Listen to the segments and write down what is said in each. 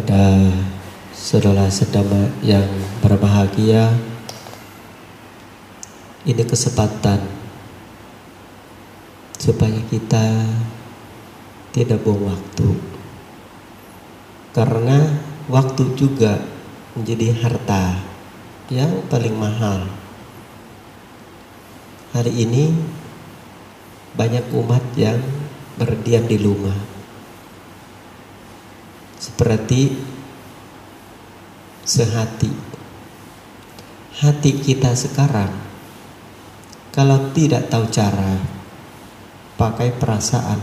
Kepada saudara sedama yang berbahagia ini kesempatan supaya kita tidak buang waktu. Karena waktu juga menjadi harta yang paling mahal. Hari ini banyak umat yang berdiam di rumah seperti sehati. Hati kita sekarang kalau tidak tahu cara pakai perasaan.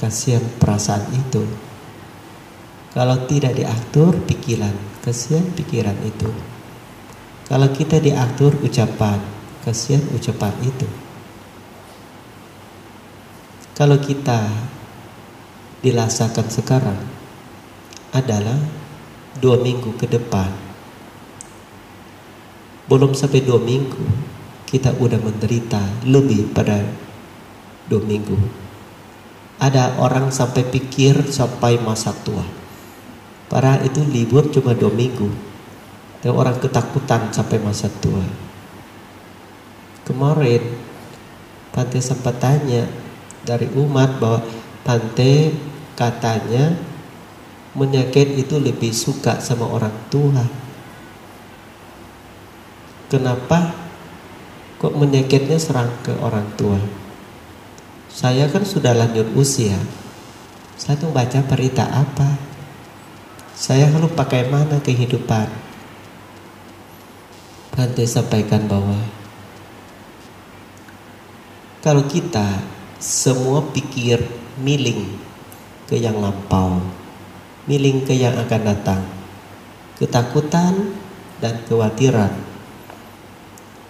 Kasihan perasaan itu. Kalau tidak diatur pikiran kasihan pikiran itu. Kalau kita diatur ucapan kasihan ucapan itu. Kalau kita dilasakan sekarang adalah dua minggu ke depan. Belum sampai dua minggu kita udah menderita lebih pada dua minggu. Ada orang sampai pikir sampai masa tua. Para itu libur cuma dua minggu. Dan orang ketakutan sampai masa tua. Kemarin Pantai sempat tanya dari umat bahwa Pante katanya menyakit itu lebih suka sama orang tua. Kenapa kok menyakitnya serang ke orang tua? Saya kan sudah lanjut usia. Saya tuh baca berita apa? Saya harus pakai mana kehidupan? Pante sampaikan bahwa kalau kita semua pikir miling ke yang lampau, miling ke yang akan datang, ketakutan dan kekhawatiran.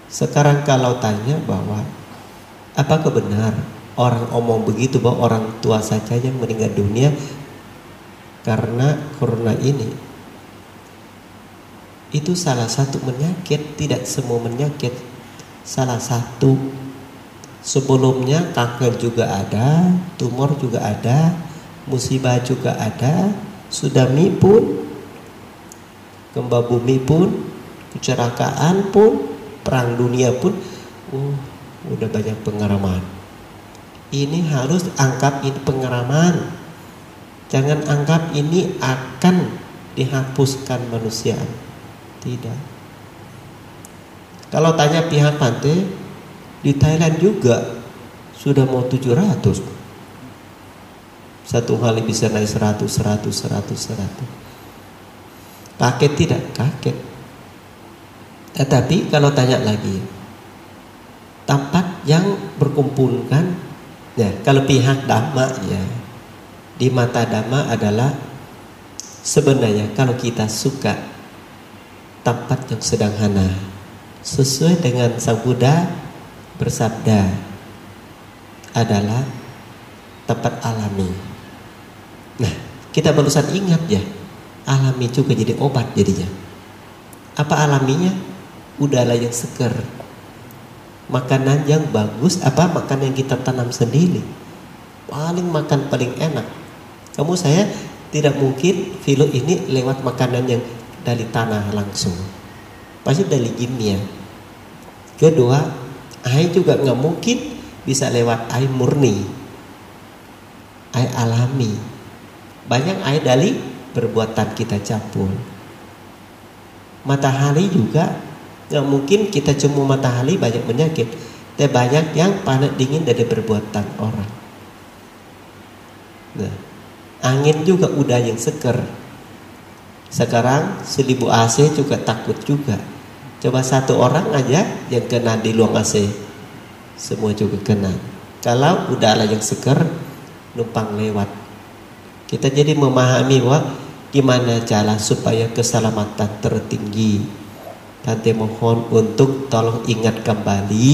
Sekarang kalau tanya bahwa apakah benar orang omong begitu bahwa orang tua saja yang meninggal dunia karena corona ini? Itu salah satu penyakit, tidak semua penyakit. Salah satu Sebelumnya kanker juga ada, tumor juga ada, musibah juga ada, tsunami pun, gempa bumi pun, kecelakaan pun, perang dunia pun, uh, udah banyak pengalaman. Ini harus anggap ini pengalaman. Jangan anggap ini akan dihapuskan manusia. Tidak. Kalau tanya pihak pantai, di Thailand juga sudah mau 700. Satu kali bisa naik 100, 100, 100, 100. Kaget tidak? Kaget. Tetapi kalau tanya lagi, tempat yang berkumpulkan, ya kalau pihak dhamma ya, di mata dhamma adalah sebenarnya kalau kita suka tempat yang sederhana, sesuai dengan Sang Buddha bersabda adalah tempat alami. Kita barusan ingat ya, alami juga jadi obat jadinya. Apa alaminya? Udahlah yang seger. Makanan yang bagus, apa makanan yang kita tanam sendiri. Paling makan paling enak. Kamu saya tidak mungkin film ini lewat makanan yang dari tanah langsung. Pasti dari kimia. Kedua, air juga nggak mungkin bisa lewat air murni air alami banyak air dari perbuatan kita campur. Matahari juga nggak mungkin kita cuma matahari banyak penyakit. Tapi banyak yang panas dingin dari perbuatan orang. Nah, angin juga udah yang seger. Sekarang seribu AC juga takut juga. Coba satu orang aja yang kena di luang AC Semua juga kena. Kalau udahlah yang seger Numpang lewat Kita jadi memahami bahwa Gimana cara supaya keselamatan tertinggi. Tante mohon untuk tolong ingat kembali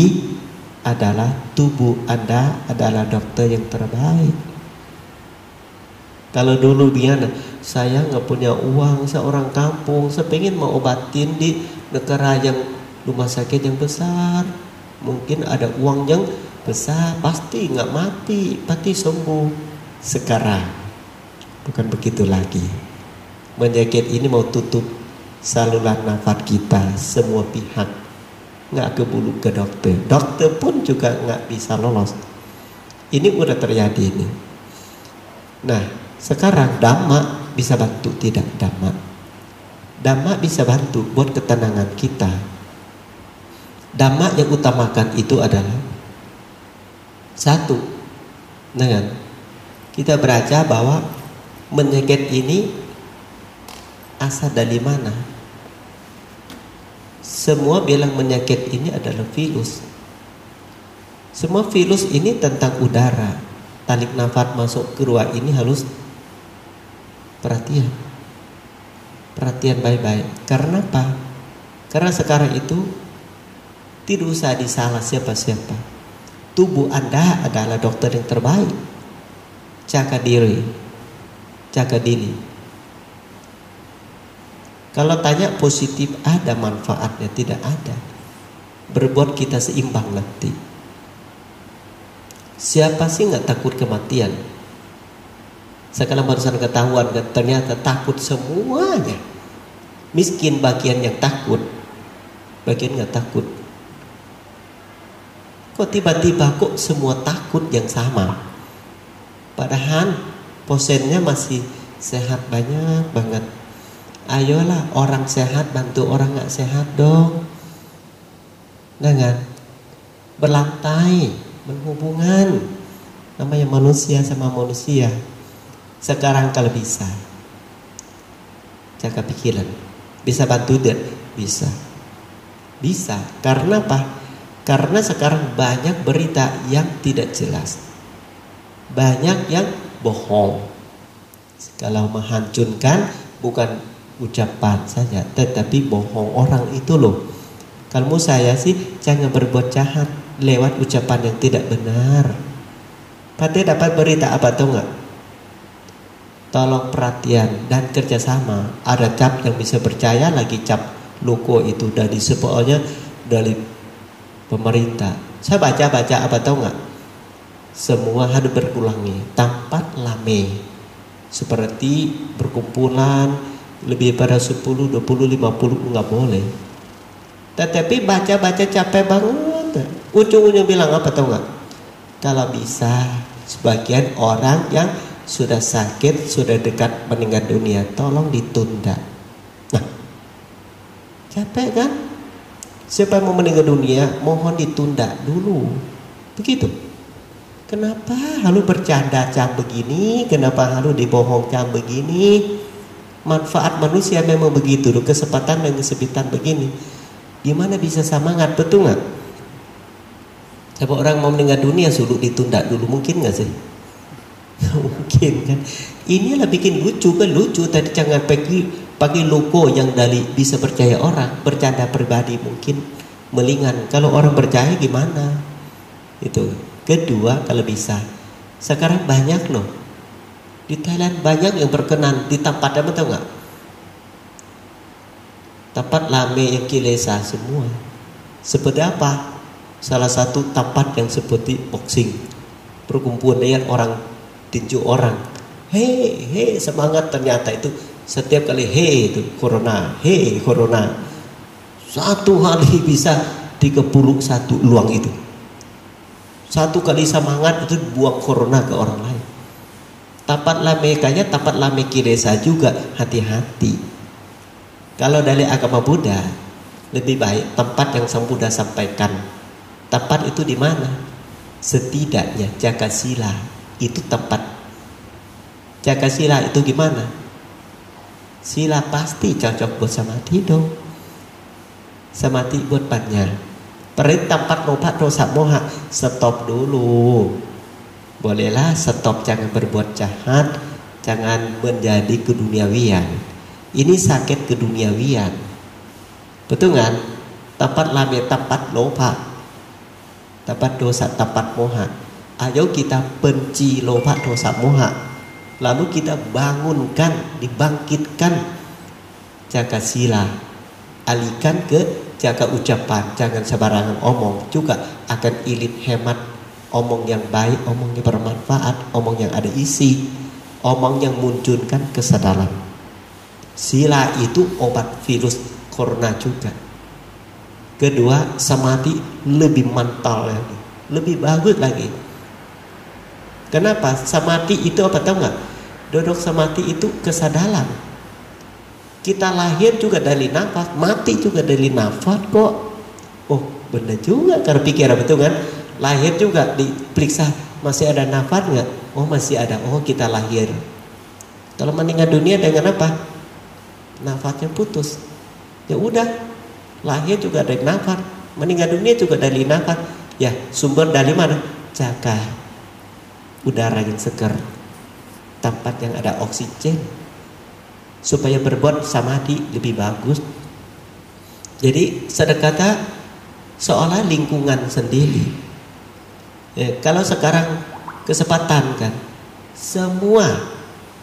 Adalah tubuh Anda adalah dokter yang terbaik. Kalau dulu dia saya nggak punya uang, seorang kampung, saya pengen mau obatin di negara yang rumah sakit yang besar. Mungkin ada uang yang besar pasti nggak mati pasti sembuh. Sekarang Bukan begitu lagi. Menyakit ini mau tutup saluran nafas kita semua pihak. Nggak ke bulu ke dokter. Dokter pun juga nggak bisa lolos. Ini udah terjadi ini. Nah sekarang dhamma bisa bantu tidak dhamma? Dhamma bisa bantu buat ketenangan kita. Dhamma yang utamakan itu adalah satu dengan kita baca bahwa menyeket ini asal dari mana semua bilang penyakit ini adalah virus. Semua virus ini tentang udara. Talik nafas masuk ke ruang ini harus perhatian. Perhatian baik-baik. Karena apa? Karena sekarang itu tidak usah disalah siapa-siapa. Tubuh Anda adalah dokter yang terbaik. Jaga diri. Jaga diri. Kalau tanya positif ada manfaatnya tidak ada. Berbuat kita seimbang nanti. Siapa sih nggak takut kematian? Sekarang barusan ketahuan ternyata takut semuanya. Miskin bagian yang takut, bagian nggak takut. Kok tiba-tiba kok semua takut yang sama? Padahal posennya masih sehat banyak banget. Ayolah orang sehat bantu orang nggak sehat dong. Dengan berlantai berhubungan. Namanya manusia sama manusia. Sekarang kalau bisa jaga pikiran. Bisa bantu dan bisa. Bisa karena apa? Karena sekarang banyak berita yang tidak jelas. Banyak yang bohong. Kalau menghancurkan bukan ucapan saja tetapi bohong orang itu loh. Kalau saya sih jangan berbuat jahat lewat ucapan yang tidak benar. Pati dapat berita apa tuh nggak? Tolong perhatian dan kerjasama. Ada cap yang bisa percaya lagi cap loko itu dari semuanya dari pemerintah. Saya baca-baca apa tahu nggak semua harus berulangi tempat lame seperti berkumpulan lebih pada 10, 20, 50 nggak boleh. Tetapi baca-baca capek banget. Ujung-ujung bilang apa tau nggak? Kalau bisa sebagian orang yang sudah sakit, sudah dekat meninggal dunia, tolong ditunda. Nah, capek kan? Siapa yang mau meninggal dunia, mohon ditunda dulu. Begitu. Kenapa harus bercanda cam begini? Kenapa harus dibohong cam begini? manfaat manusia memang begitu kesempatan dan kesempitan begini. Gimana bisa semangat betul nggak? Siapa orang mau meninggal dunia suruh ditunda dulu mungkin nggak sih? Mungkin kan? Inilah bikin lucu kan lucu tadi jangan pergi pakai logo yang dari bisa percaya orang bercanda pribadi mungkin melingan. Kalau orang percaya gimana? Itu kedua kalau bisa sekarang banyak loh di Thailand banyak yang berkenan di tempat apa tahu nggak? Tempat lame yang kilesa semua. Seperti apa? Salah satu tempat yang seperti boxing. Perkumpulan dengan orang tinju orang. Hei, hei semangat ternyata itu setiap kali hei itu corona, hei corona. Satu hari bisa 31 luang itu. Satu kali semangat itu buang corona ke orang lain. Tapat lamekanya tapat lameki desa juga hati-hati. Kalau dari agama Buddha lebih baik tempat yang Sang Buddha sampaikan. Tempat itu di mana? Setidaknya jaga sila itu tempat. Jaga sila itu gimana? Sila pasti cocok buat samadhi dong. Samadhi buat banyak. Perintah tempat nopat dosa moha stop dulu. Bolehlah stop jangan berbuat jahat jangan menjadi keduniawian. Ini sakit keduniawian. Betul kan tempat lame tempat lopa tempat dosa tempat moha. Ayo kita benci lopa dosa moha. Lalu kita bangunkan dibangkitkan. Jaga sila. Alihkan ke jaga ucapan jangan sembarangan omong juga akan ilit hemat omong yang baik, omong yang bermanfaat, omong yang ada isi, omong yang munculkan kesadaran. Sila itu obat virus corona juga. Kedua, samadhi lebih mantap lagi, lebih bagus lagi. Kenapa? Samadhi itu apa tahu nggak? Duduk samadhi itu kesadaran. Kita lahir juga dari nafas, mati juga dari nafas kok. Oh, benar juga karena pikiran betul kan? Lahir juga diperiksa masih ada nafas nggak? Oh masih ada. Oh kita lahir. Kalau meninggal dunia dengan apa? Nafasnya putus. Ya udah, lahir juga dari nafas, meninggal dunia juga dari nafas. Ya sumber dari mana? Jaga udara yang segar, tempat yang ada oksigen, supaya berbuat samadhi lebih bagus. Jadi sedekata seolah lingkungan sendiri. Ya, kalau sekarang kesempatan kan, semua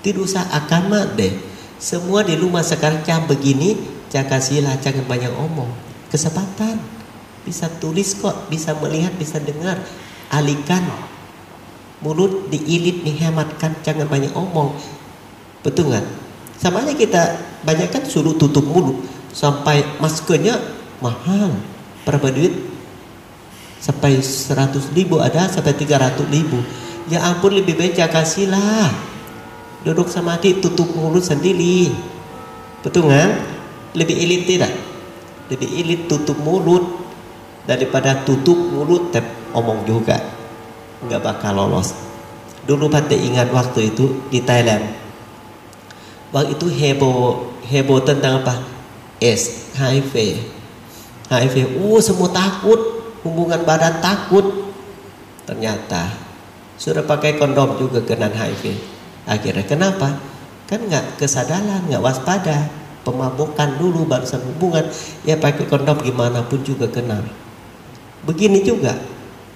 tidak usah agama deh. Semua di rumah sekarang jam begini, jaga sila, jangan banyak omong. Kesempatan bisa tulis kok, bisa melihat, bisa dengar. Alihkan mulut diilit, dihematkan, jangan banyak omong. Betul nggak? Sama aja kita banyak kan suruh tutup mulut sampai maskernya mahal. Berapa duit? Sampai 100 ribu ada sampai 300 ribu. Ya ampun lebih baik jaga sila. Duduk sama adik tutup mulut sendiri. Betul kan? Lebih elit tidak? Lebih elit tutup mulut daripada tutup mulut tep omong juga. Nggak bakal lolos. Dulu Pate ingat waktu itu di Thailand Waktu itu heboh heboh tentang apa? S HIV. HIV. Uh semua takut, hubungan badan takut. Ternyata sudah pakai kondom juga kena HIV. Akhirnya kenapa? Kan nggak kesadaran, nggak waspada. Pemabukan dulu baru hubungan. Ya pakai kondom gimana pun juga kena. Begini juga.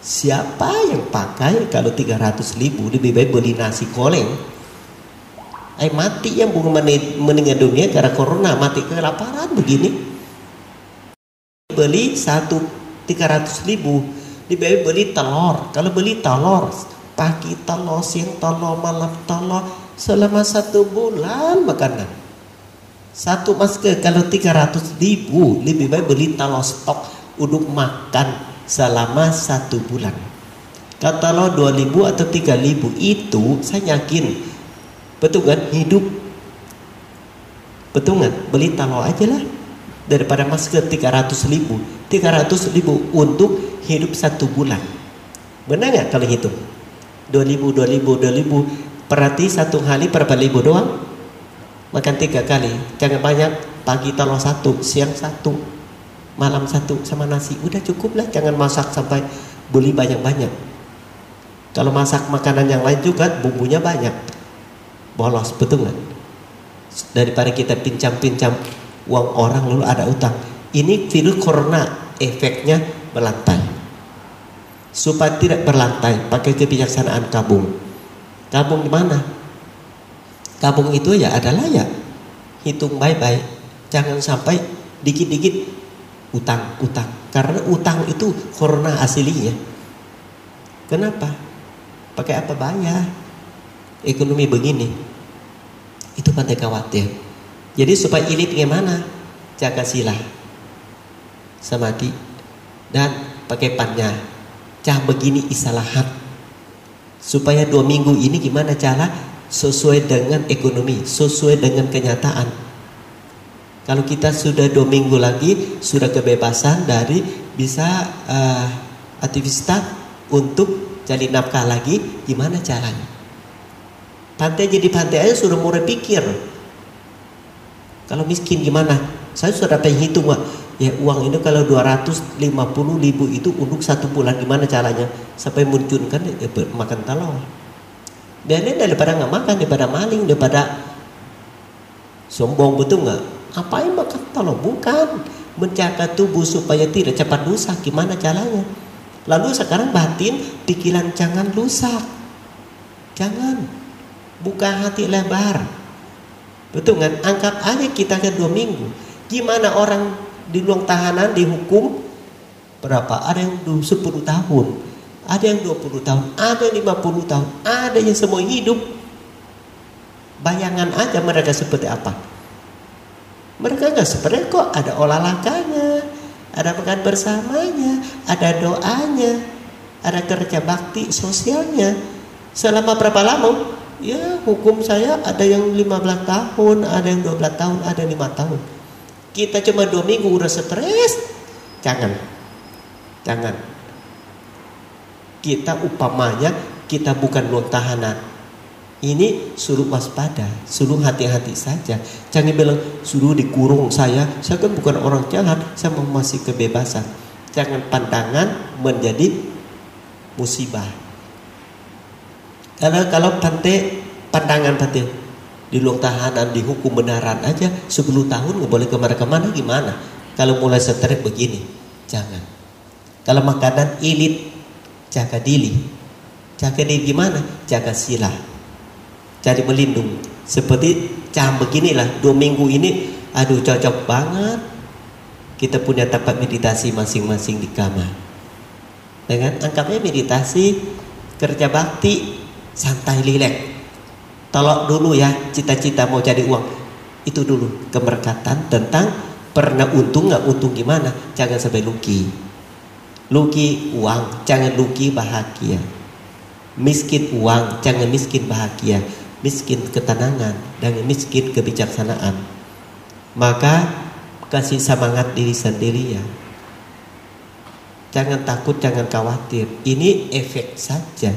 Siapa yang pakai kalau 300 ribu lebih baik beli nasi goreng Ay mati yang bukan meninggal dunia karena corona mati kelaparan begini. Beli satu tiga ratus ribu, dibeli beli telur. Kalau beli telur pagi telur, siang telur, malam telur selama satu bulan makanan. Satu masker kalau tiga ratus ribu lebih baik beli telur stok untuk makan selama satu bulan. Kalau dua ribu atau tiga ribu itu saya yakin Betul kan? Hidup. Betul kan? Beli talo aja lah. Daripada masker 300 ribu. 300 ribu untuk hidup satu bulan. Benar nggak kalau hitung? 2000, 2000, 2000. Perhati satu hari berapa ribu doang? Makan tiga kali. Jangan banyak. Pagi talo satu, siang satu, malam satu sama nasi. Udah cukup lah. Jangan masak sampai beli banyak-banyak. Kalau masak makanan yang lain juga bumbunya banyak bolos betul nggak? Daripada kita pincam-pincam uang orang lalu ada utang. Ini virus corona efeknya berlantai supaya tidak berlantai pakai kebijaksanaan kabung kabung di mana? Kabung itu ya adalah ya hitung baik-baik jangan sampai dikit-dikit utang utang. Karena utang itu corona aslinya kenapa? Pakai apa? Bayar ekonomi begini itu pandai khawatir. Jadi supaya ini bagaimana jaga sila samadhi dan pakai pannya. Cah begini isalahat supaya dua minggu ini gimana cara? Sesuai dengan ekonomi sesuai dengan kenyataan. Kalau kita sudah dua minggu lagi sudah kebebasan dari bisa uh, aktivitas untuk jadi nafkah lagi gimana caranya Pantai jadi pantai aja sudah mulai pikir. Kalau miskin gimana? Saya sudah pengen hitung Pak. Ya uang ini kalau 250 ribu itu untuk satu bulan gimana caranya? Sampai muncul kan ya, makan telur. Biarnya daripada nggak makan, daripada maling, daripada sombong betul nggak? Apa yang makan telur? Bukan menjaga tubuh supaya tidak cepat rusak. Gimana caranya? Lalu sekarang batin pikiran jangan rusak. Jangan buka hati lebar. Betul kan? Angkat aja kita ke dua minggu. Gimana orang di ruang tahanan dihukum berapa? Ada yang 10 tahun, ada yang 20 tahun, ada yang 50 tahun, ada yang semua hidup. Bayangan aja mereka seperti apa. Mereka nggak seperti kok ada olahraganya, ada makan bersamanya, ada doanya, ada kerja bakti sosialnya. Selama berapa lama? Ya hukum saya ada yang 15 tahun, ada yang 12 tahun, ada yang 5 tahun. Kita cuma dua minggu udah stres. Jangan. Jangan. Kita upamanya kita bukan non tahanan. Ini suruh waspada, suruh hati-hati saja. Jangan bilang suruh dikurung saya, saya kan bukan orang jahat, saya masih kebebasan. Jangan pandangan menjadi musibah. Karena kalau pantai pandangan pantai di luar tahanan dihukum benaran aja 10 tahun nggak boleh ke mana-kemana gimana? Kalau mulai stres begini, jangan. Kalau makanan ilit, jaga diri. Jaga diri gimana? Jaga sila cari melindung seperti cam beginilah dua minggu ini aduh cocok banget kita punya tempat meditasi masing-masing di kamar dengan anggapnya meditasi kerja bakti santai rileks tolok dulu ya cita-cita mau jadi uang. Itu dulu keberkatan tentang pernah untung nggak untung gimana? Jangan sampai luki. Luki uang jangan luki bahagia. Miskin uang jangan miskin bahagia. Miskin ketenangan dan miskin kebijaksanaan. Maka kasih semangat diri sendiri ya. Jangan takut, jangan khawatir. Ini efek saja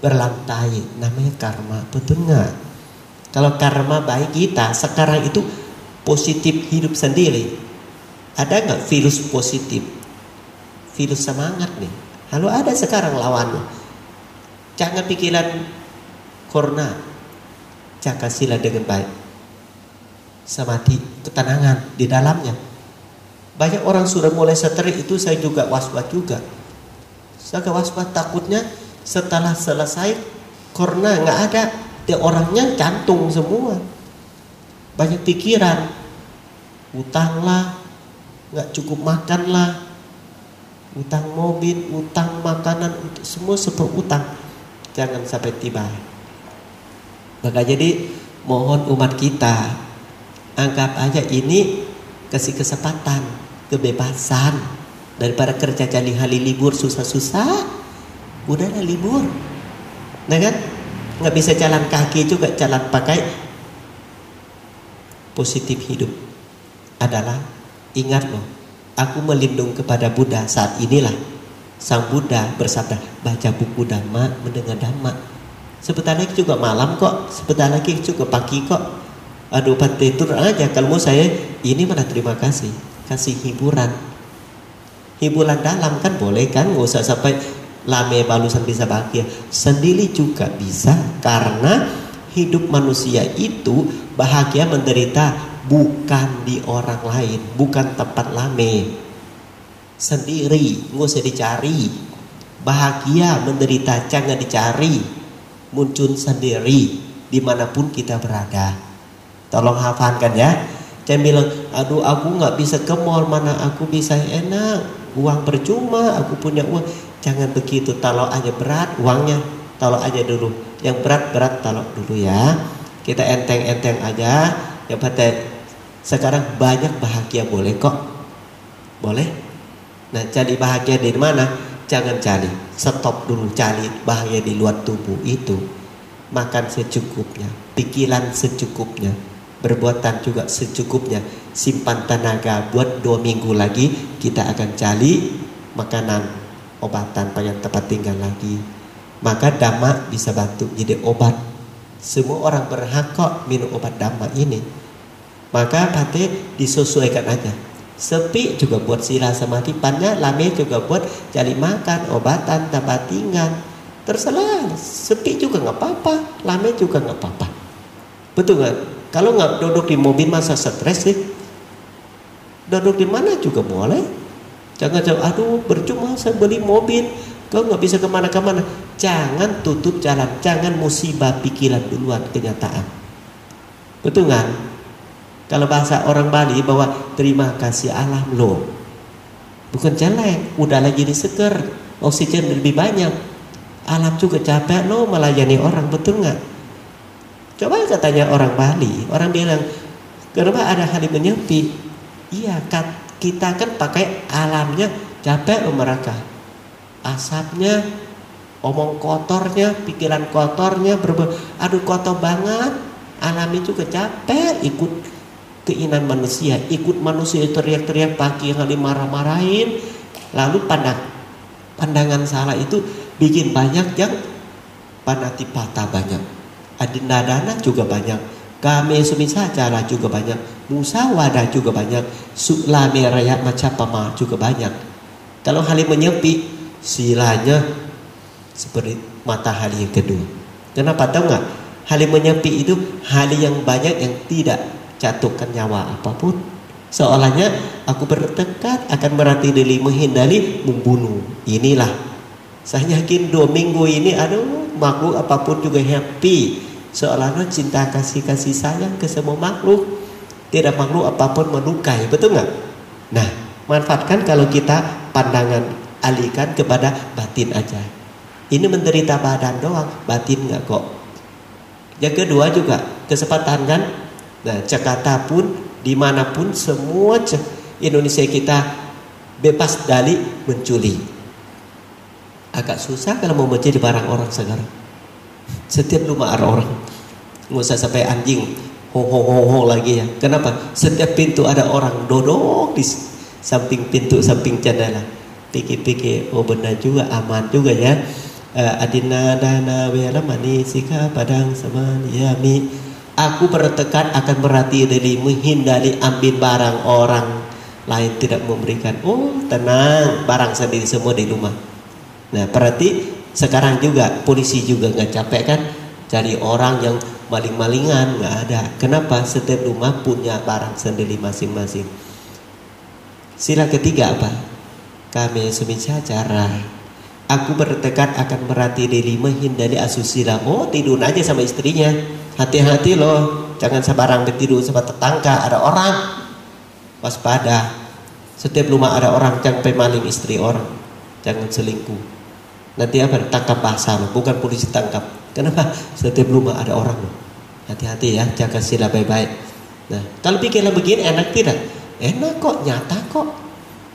berlantai. Namanya karma, betul nggak? Kalau karma baik kita sekarang itu positif hidup sendiri. Ada nggak virus positif? Virus semangat nih. Lalu ada sekarang lawannya. Jangan pikiran corona, jaga sila dengan baik. Samadhi, ketenangan di dalamnya. Banyak orang sudah mulai stres itu saya juga was-was juga. Saya was-was takutnya setelah selesai karena nggak ada dia orangnya jantung semua. Banyak pikiran, utang lah, nggak cukup makan lah, utang mobil, utang makanan, semua seperti utang. Jangan sampai tiba. Maka jadi mohon umat kita anggap aja ini kasih kesempatan, kebebasan daripada kerja cari hari libur susah-susah, udahlah libur, nah kan? Nggak bisa jalan kaki juga jalan pakai positif hidup adalah ingat loh, aku melindung kepada Buddha saat inilah. Sang Buddha bersabda, baca buku Dhamma, mendengar Dhamma, Sebentar lagi juga malam kok, sebentar lagi juga pagi kok. Aduh itu aja kalau mau saya ini mana terima kasih, kasih hiburan. Hiburan dalam kan boleh kan, nggak usah sampai lame balusan bisa bahagia. Sendiri juga bisa karena hidup manusia itu bahagia menderita bukan di orang lain, bukan tempat lame. Sendiri, nggak usah dicari. Bahagia menderita jangan dicari muncul sendiri di mana pun kita berada. Tolong hafalkan ya. Jangan bilang, aduh aku nggak bisa ke mall, mana aku bisa enak, uang percuma, aku punya uang. Jangan begitu, taruh aja berat uangnya, taruh aja dulu. Yang berat-berat taruh dulu ya. Kita enteng-enteng aja. Yang penting sekarang banyak bahagia boleh kok. Boleh? Nah, jadi bahagia dari mana? Jangan cari, stop dulu cari bahaya di luar tubuh itu. Makan secukupnya, pikiran secukupnya, berbuatan juga secukupnya. Simpan tenaga buat dua minggu lagi kita akan cari makanan, obatan pada tempat tinggal lagi. Maka dhamma bisa bantu jadi obat. Semua orang berhak kok minum obat dhamma ini. Maka pate disesuaikan aja Sepi juga buat sila samadhi Pannya lame juga buat cari makan Obatan, tempat tinggal Terserah Sepi juga nggak apa-apa Lame juga nggak apa-apa Betul nggak? Kalau nggak duduk di mobil masa stres sih Duduk di mana juga boleh Jangan jauh Aduh bercuma saya beli mobil Kau nggak bisa ke mana-kemana Jangan tutup jalan Jangan musibah pikiran duluan kenyataan Betul nggak? Kalau bahasa orang Bali bahwa terima kasih alam lo. Bukan jelek, udah lagi diseker, oksigen lebih banyak. Alam juga capek lo melayani orang, betul nggak? Coba katanya orang Bali, orang bilang, kenapa ada hari menyepi? Iya, kita kan pakai alamnya capek mereka. Asapnya, omong kotornya, pikiran kotornya, berber, aduh kotor banget. Alam itu capek ikut keinginan manusia, ikut manusia teriak-teriak pagi kali marah-marahin, lalu pandang pandangan salah itu bikin banyak yang panatipata banyak adinadana juga banyak kame sumisa cara juga banyak. Musawadah juga banyak. Suklame raya macapama juga banyak. Kalau hal menyepi silanya seperti matahari yang kedua. Kenapa? Tahu nggak? Hal menyepi itu hal yang banyak yang tidak jatuhkan nyawa apa pun. Soalnya aku bertekad akan meratih diri menghindari membunuh. Inilah. Saya yakin dua minggu ini aduh makhluk apa pun juga happy seolah-olah cinta kasih kasih sayang ke semua makhluk tidak makhluk apa pun melukai betul nggak? Nah manfaatkan kalau kita pandangan alihkan kepada batin aja. Ini menderita badan doang batin nggak kok. Yang kedua juga kesempatan kan? Nah Jakarta pun di mana pun semua Indonesia kita bebas dari mencuri agak susah kalau mau menjadi barang orang sekarang setiap rumah ada orang. Nggak usah sampai anjing ho ho ho ho lagi ya. Kenapa? Setiap pintu ada orang dodok di samping pintu, samping jendela. Pikir-pikir, oh benar juga, aman juga ya. Uh, adina dana wela sika padang sama yami. Aku bertekad akan berhati diri menghindari ambil barang orang lain tidak memberikan. Oh tenang, barang sendiri semua di rumah. Nah berarti sekarang juga polisi juga nggak capek kan cari orang yang maling-malingan nggak ada. Kenapa? Setiap rumah punya barang sendiri masing-masing. Sila ketiga apa? Kami semisal cara Aku bertekad akan merhati diri menghindari asusila. Oh tidur aja sama istrinya. Hati-hati loh. Jangan sebarang tidur sama tetangga. Ada orang. Waspada. Setiap rumah ada orang jangan pemaling istri orang. Jangan selingkuh. Nanti apa? Tangkap pasar, bukan polisi tangkap. Kenapa? Setiap rumah ada orang Hati-hati ya, jaga sila baik-baik. Nah, kalau pikirlah begini enak tidak? Enak kok, nyata kok.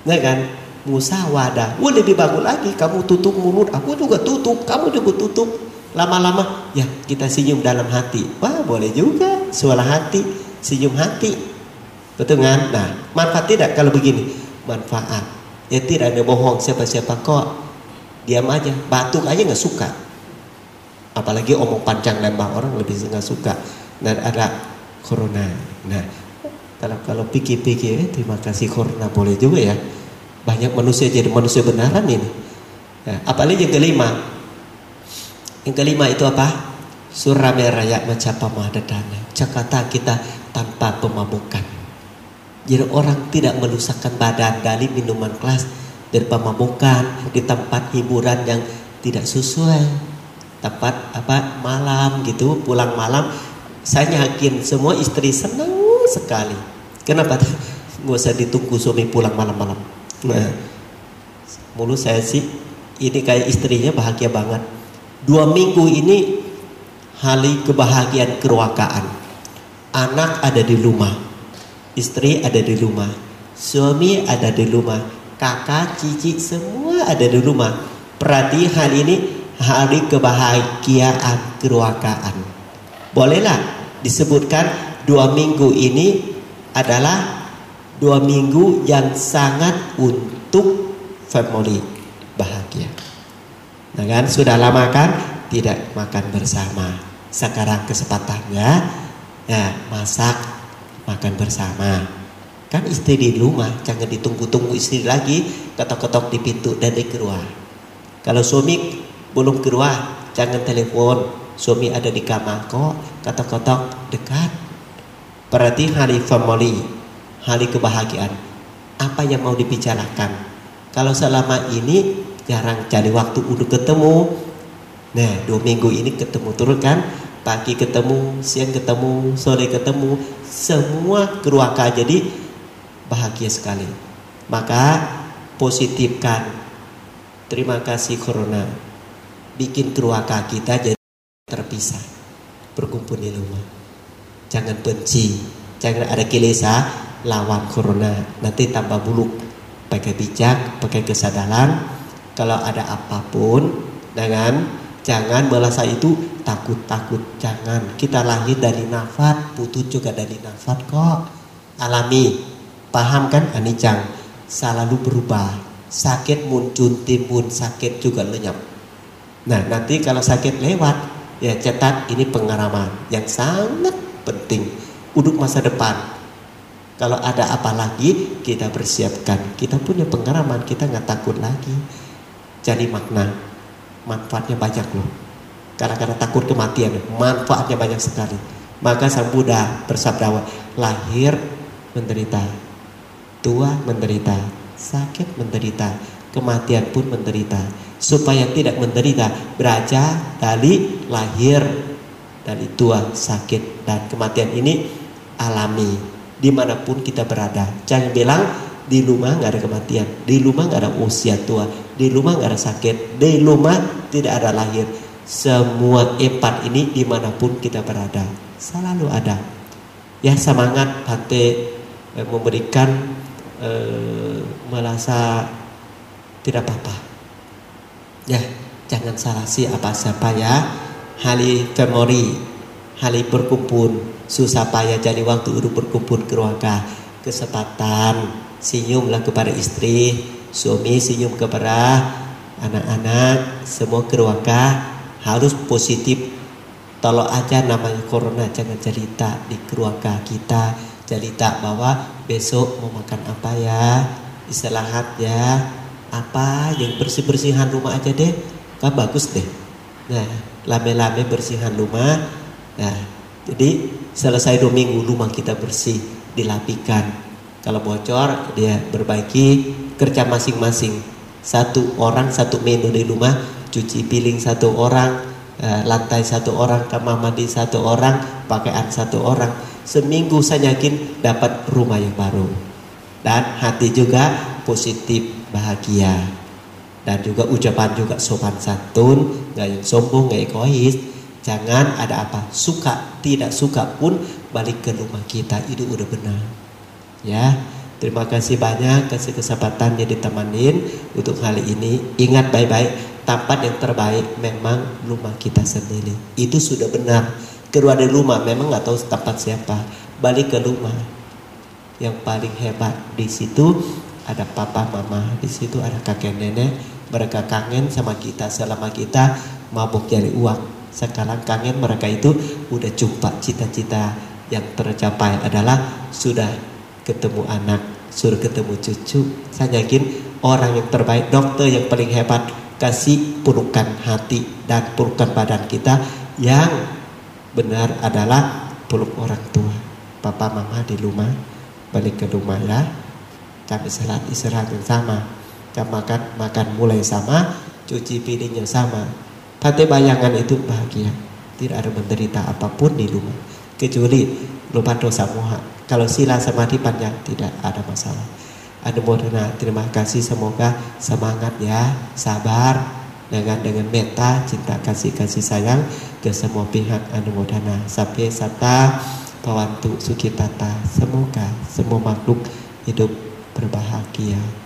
Nah kan? Musawadah. Wah lebih bagus lagi. Kamu tutup mulut, aku juga tutup. Kamu juga tutup. Lama-lama, ya kita senyum dalam hati. Wah boleh juga. Suara hati, senyum hati. Betul kan? Nah, manfaat tidak kalau begini? Manfaat. Ya tidak ada bohong siapa-siapa kok diam aja. Batuk aja nggak suka. Apalagi omong panjang lembah orang lebih nggak suka. Dan ada corona. Nah kalau kalau pikir-pikir eh, terima kasih corona boleh juga ya. Banyak manusia jadi manusia benaran ini. Nah, apalagi yang kelima. Yang kelima itu apa? Surame raya macapa mahadadana Jakarta kita tanpa pemabukan jadi orang tidak merusakkan badan dari minuman kelas dari pemabukan di tempat hiburan yang tidak sesuai. Tempat apa? Malam gitu pulang malam. Saya yakin semua istri senang sekali. Kenapa? Nggak usah ditunggu suami pulang malam-malam. Nah mulu saya sih ini kayak istrinya bahagia banget. Dua minggu ini hari kebahagiaan keruakaan. Anak ada di rumah istri ada di rumah suami ada di rumah kakak, cici semua ada di rumah. Hari ini hari kebahagiaan keruakaan. Bolehlah disebutkan dua minggu ini adalah dua minggu yang sangat untuk family bahagia. Nah kan sudah lama kan tidak makan bersama. Sekarang kesempatannya ya masak makan bersama Kan istri di rumah, jangan ditunggu-tunggu istri lagi, ketok-ketok di pintu dan di keluar. Kalau suami belum keluar, jangan telepon. Suami ada di kamar kok, ketok-ketok dekat. Berarti hari family, hari kebahagiaan. Apa yang mau dibicarakan? Kalau selama ini jarang cari waktu untuk ketemu. Nah, dua minggu ini ketemu terus kan? Pagi ketemu, siang ketemu, sore ketemu, semua keluarga jadi bahagia sekali. Maka positifkan. Terima kasih Corona. Bikin keluarga kita jadi terpisah. berkumpul di rumah. Jangan benci, jangan ada kilesa lawan corona. Nanti tambah buluk. Pakai bijak, pakai kesadaran. Kalau ada apa pun, dengan jangan merasa itu takut-takut. Jangan. Kita lahir dari nafas, putus juga dari nafas kok. Alami. Paham kan? Anicang. Selalu berubah. Sakit muncul, timbun, sakit juga lenyap. Nah, nanti kalau sakit lewat, ya cetak ini pengalaman yang sangat penting untuk masa depan. Kalau ada apa lagi, kita persiapkan. Kita punya pengalaman, kita nggak takut lagi. Jadi makna, manfaatnya banyak loh. Karena-karena takut kematian, manfaatnya banyak sekali. Maka Sang Buddha bersabda, lahir menderita, tua menderita, sakit menderita, kematian pun menderita. Supaya tidak menderita beraja dari lahir dari tua sakit dan kematian ini alami. Di mana pun kita berada. Jangan bilang di rumah nggak ada kematian di rumah nggak ada usia tua di rumah nggak ada sakit di rumah tidak ada lahir. Semua empat ini di mana pun kita berada selalu ada. Ya semangat Bante eh, memberikan eh, merasa tidak apa-apa Ya, jangan salah si apa siapa ya. Hali family, hali berkumpul, susah payah jadi waktu untuk berkumpul keluarga. Kesempatan senyumlah kepada istri, suami senyum kepada anak-anak, semua keluarga harus positif. Kalau aja namanya corona jangan cerita di keluarga kita, cerita bahwa besok mau makan apa ya, istirahat ya, apa yang bersih-bersihan rumah aja deh. Kan bagus deh. Nah lame-lame bersihan rumah. Nah jadi selesai dua minggu rumah kita bersih dilapikan. Kalau bocor dia perbaiki kerja masing-masing. Satu orang satu menu di rumah cuci piring satu orang eh, lantai satu orang kamar mandi satu orang pakaian satu orang seminggu saya yakin dapat rumah yang baru. Dan hati juga positif bahagia. Dan juga ucapan juga sopan santun nggak yang sombong nggak egois. Jangan ada apa suka tidak suka pun balik ke rumah kita itu udah benar. Ya terima kasih banyak kasih kesempatan jadi temanin untuk kali ini. Ingat baik-baik tempat yang terbaik memang rumah kita sendiri. Itu sudah benar keluar dari rumah memang nggak tahu tempat siapa. Balik ke rumah. Yang paling hebat di situ ada papa mama. Di situ ada kakek nenek. Mereka kangen sama kita. Selama kita mabuk cari uang. Sekarang kangen mereka itu udah jumpa. Cita-cita yang tercapai adalah sudah ketemu anak sudah ketemu cucu. Saya yakin orang yang terbaik dokter yang paling hebat kasih pelukan hati dan pelukan badan kita yang benar adalah peluk orang tua. Papa mama di rumah balik ke rumah ya jam istirahat istirahat yang sama. Jam makan makan mulai sama cuci piringnya sama. Pate bayangan itu bahagia. Tidak ada menderita apa pun di rumah. Kecuali lupa dosa moha kalau sila samadhi panjang tidak ada masalah. Anumodana terima kasih. Semoga semangat ya. Sabar dengan dengan meta cinta kasih kasih sayang ke semua pihak anumodana sampai sata pawantu sukitata. Semoga semua makhluk hidup berbahagia